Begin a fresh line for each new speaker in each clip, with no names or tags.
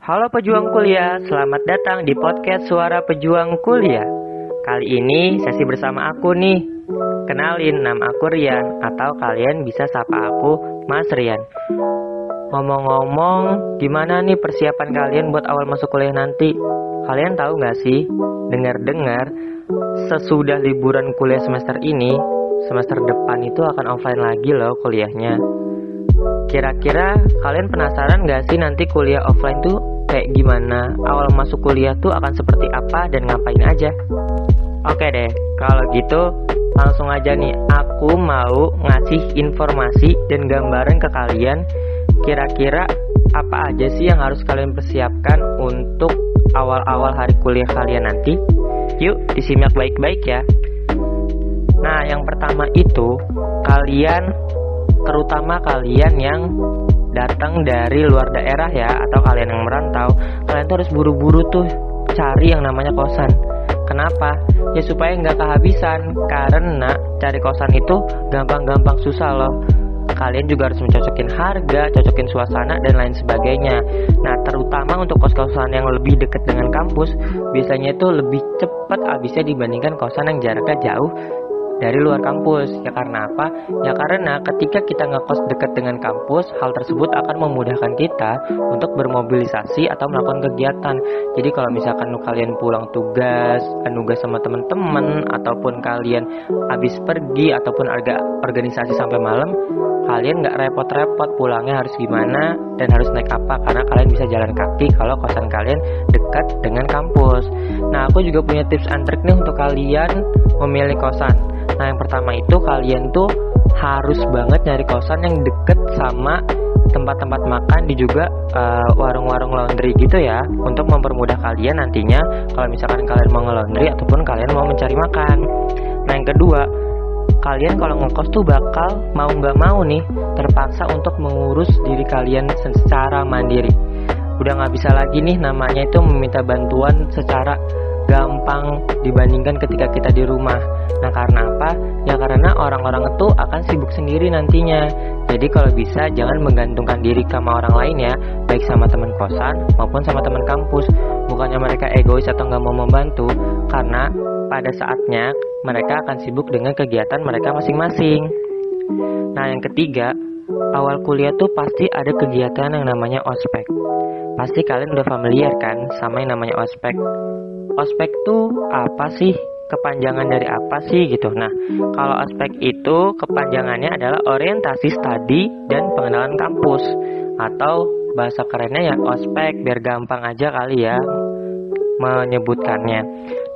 Halo pejuang kuliah, selamat datang di podcast Suara Pejuang Kuliah. Kali ini sesi bersama aku nih. Kenalin, nama aku Rian atau kalian bisa sapa aku Mas Rian. Ngomong-ngomong, gimana nih persiapan kalian buat awal masuk kuliah nanti? Kalian tahu nggak sih? Dengar-dengar, sesudah liburan kuliah semester ini, semester depan itu akan offline lagi loh kuliahnya. Kira-kira kalian penasaran gak sih nanti kuliah offline tuh kayak gimana? Awal masuk kuliah tuh akan seperti apa dan ngapain aja? Oke deh, kalau gitu langsung aja nih aku mau ngasih informasi dan gambaran ke kalian kira-kira apa aja sih yang harus kalian persiapkan untuk awal-awal hari kuliah kalian nanti? Yuk, disimak baik-baik ya. Nah, yang pertama itu kalian terutama kalian yang datang dari luar daerah ya atau kalian yang merantau kalian tuh harus buru-buru tuh cari yang namanya kosan. Kenapa? Ya supaya nggak kehabisan karena cari kosan itu gampang-gampang susah loh. Kalian juga harus mencocokin harga, cocokin suasana dan lain sebagainya. Nah, terutama untuk kos-kosan yang lebih dekat dengan kampus, biasanya itu lebih cepat habisnya dibandingkan kosan yang jaraknya jauh dari luar kampus. Ya karena apa? Ya karena ketika kita ngekos dekat dengan kampus, hal tersebut akan memudahkan kita untuk bermobilisasi atau melakukan kegiatan. Jadi kalau misalkan kalian pulang tugas, nugas sama teman-teman ataupun kalian habis pergi ataupun agak organisasi sampai malam, kalian nggak repot-repot pulangnya harus gimana dan harus naik apa karena kalian bisa jalan kaki kalau kosan kalian dekat dengan kampus. Nah, aku juga punya tips and trick nih untuk kalian memilih kosan. Nah yang pertama itu kalian tuh harus banget nyari kosan yang deket sama tempat-tempat makan di juga eh, warung-warung laundry gitu ya untuk mempermudah kalian nantinya kalau misalkan kalian mau nge-laundry ataupun kalian mau mencari makan. Nah yang kedua kalian kalau ngekos tuh bakal mau nggak mau nih terpaksa untuk mengurus diri kalian secara mandiri. Udah nggak bisa lagi nih namanya itu meminta bantuan secara gampang dibandingkan ketika kita di rumah. Nah, karena apa? Ya karena orang-orang itu akan sibuk sendiri nantinya. Jadi kalau bisa jangan menggantungkan diri sama orang lain ya, baik sama teman kosan maupun sama teman kampus. Bukannya mereka egois atau nggak mau membantu, karena pada saatnya mereka akan sibuk dengan kegiatan mereka masing-masing. Nah, yang ketiga, awal kuliah tuh pasti ada kegiatan yang namanya ospek. Pasti kalian udah familiar kan sama yang namanya ospek ospek tuh apa sih? Kepanjangan dari apa sih gitu. Nah, kalau ospek itu kepanjangannya adalah orientasi studi dan pengenalan kampus atau bahasa kerennya ya ospek biar gampang aja kali ya menyebutkannya.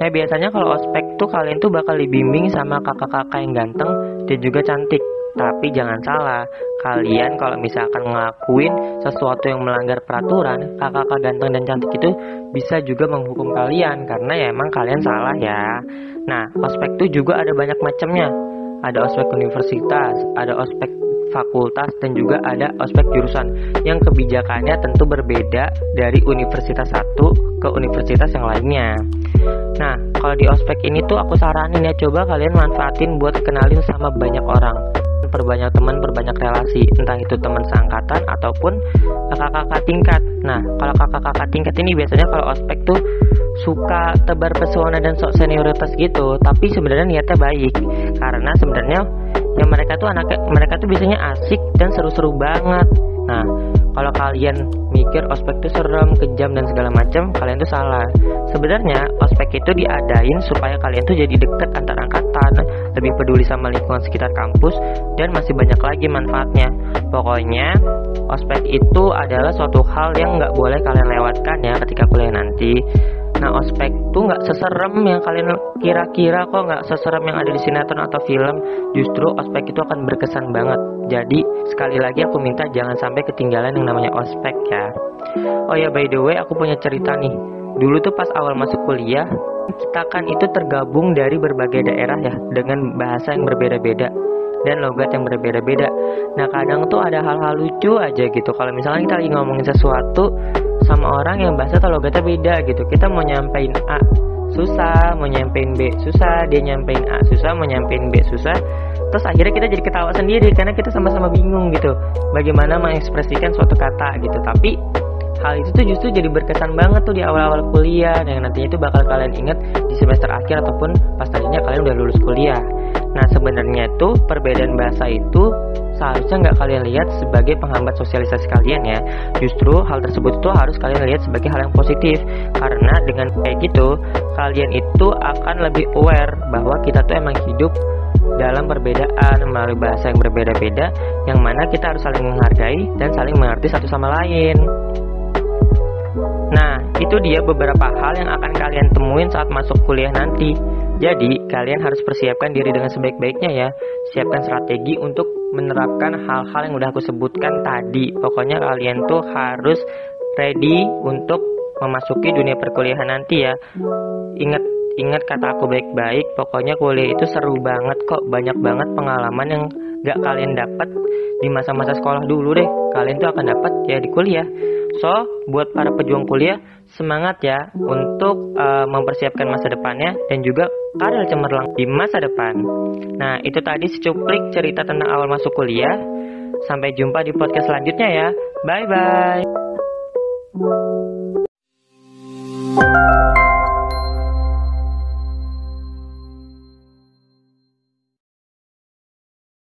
Nah, biasanya kalau ospek tuh kalian tuh bakal dibimbing sama kakak-kakak yang ganteng dan juga cantik. Tapi jangan salah, kalian kalau misalkan ngelakuin sesuatu yang melanggar peraturan, kakak-kakak ganteng dan cantik itu bisa juga menghukum kalian karena ya emang kalian salah ya. Nah, ospek itu juga ada banyak macamnya. Ada ospek universitas, ada ospek fakultas dan juga ada ospek jurusan yang kebijakannya tentu berbeda dari universitas satu ke universitas yang lainnya. Nah, kalau di ospek ini tuh aku saranin ya coba kalian manfaatin buat kenalin sama banyak orang perbanyak teman, perbanyak relasi, entah itu teman seangkatan ataupun kakak-kakak tingkat. Nah, kalau kakak-kakak tingkat ini biasanya kalau ospek tuh suka tebar pesona dan sok senioritas gitu, tapi sebenarnya niatnya baik karena sebenarnya yang mereka tuh anak mereka tuh biasanya asik dan seru-seru banget. Nah, kalau kalian mikir ospek itu serem, kejam dan segala macam, kalian tuh salah. Sebenarnya ospek itu diadain supaya kalian tuh jadi deket antar angkatan, lebih peduli sama lingkungan sekitar kampus dan masih banyak lagi manfaatnya. Pokoknya ospek itu adalah suatu hal yang nggak boleh kalian lewatkan ya ketika kuliah nanti. Nah ospek tuh nggak seserem yang kalian kira-kira kok nggak seserem yang ada di sinetron atau film. Justru ospek itu akan berkesan banget. Jadi sekali lagi aku minta jangan sampai ketinggalan yang namanya ospek ya. Oh ya by the way aku punya cerita nih. Dulu tuh pas awal masuk kuliah kita kan itu tergabung dari berbagai daerah ya dengan bahasa yang berbeda-beda dan logat yang berbeda-beda. Nah kadang tuh ada hal-hal lucu aja gitu. Kalau misalnya kita lagi ngomongin sesuatu sama orang yang bahasa atau logatnya beda gitu kita mau nyampein A susah mau nyampein B susah dia nyampein A susah mau nyampein B susah terus akhirnya kita jadi ketawa sendiri karena kita sama-sama bingung gitu bagaimana mengekspresikan suatu kata gitu tapi hal itu tuh justru jadi berkesan banget tuh di awal-awal kuliah yang nantinya itu bakal kalian ingat di semester akhir ataupun pas tadinya kalian udah lulus kuliah. Nah sebenarnya itu perbedaan bahasa itu seharusnya nggak kalian lihat sebagai penghambat sosialisasi kalian ya. Justru hal tersebut itu harus kalian lihat sebagai hal yang positif karena dengan kayak gitu kalian itu akan lebih aware bahwa kita tuh emang hidup dalam perbedaan melalui bahasa yang berbeda-beda yang mana kita harus saling menghargai dan saling mengerti satu sama lain. Nah, itu dia beberapa hal yang akan kalian temuin saat masuk kuliah nanti. Jadi, kalian harus persiapkan diri dengan sebaik-baiknya ya. Siapkan strategi untuk menerapkan hal-hal yang udah aku sebutkan tadi. Pokoknya kalian tuh harus ready untuk memasuki dunia perkuliahan nanti ya. Ingat Ingat kata aku baik-baik, pokoknya kuliah itu seru banget kok. Banyak banget pengalaman yang gak kalian dapat di masa-masa sekolah dulu deh. Kalian tuh akan dapat ya di kuliah. So, buat para pejuang kuliah, semangat ya untuk uh, mempersiapkan masa depannya dan juga karir cemerlang di masa depan. Nah, itu tadi secuplik cerita tentang awal masuk kuliah. Sampai jumpa di podcast selanjutnya ya. Bye bye.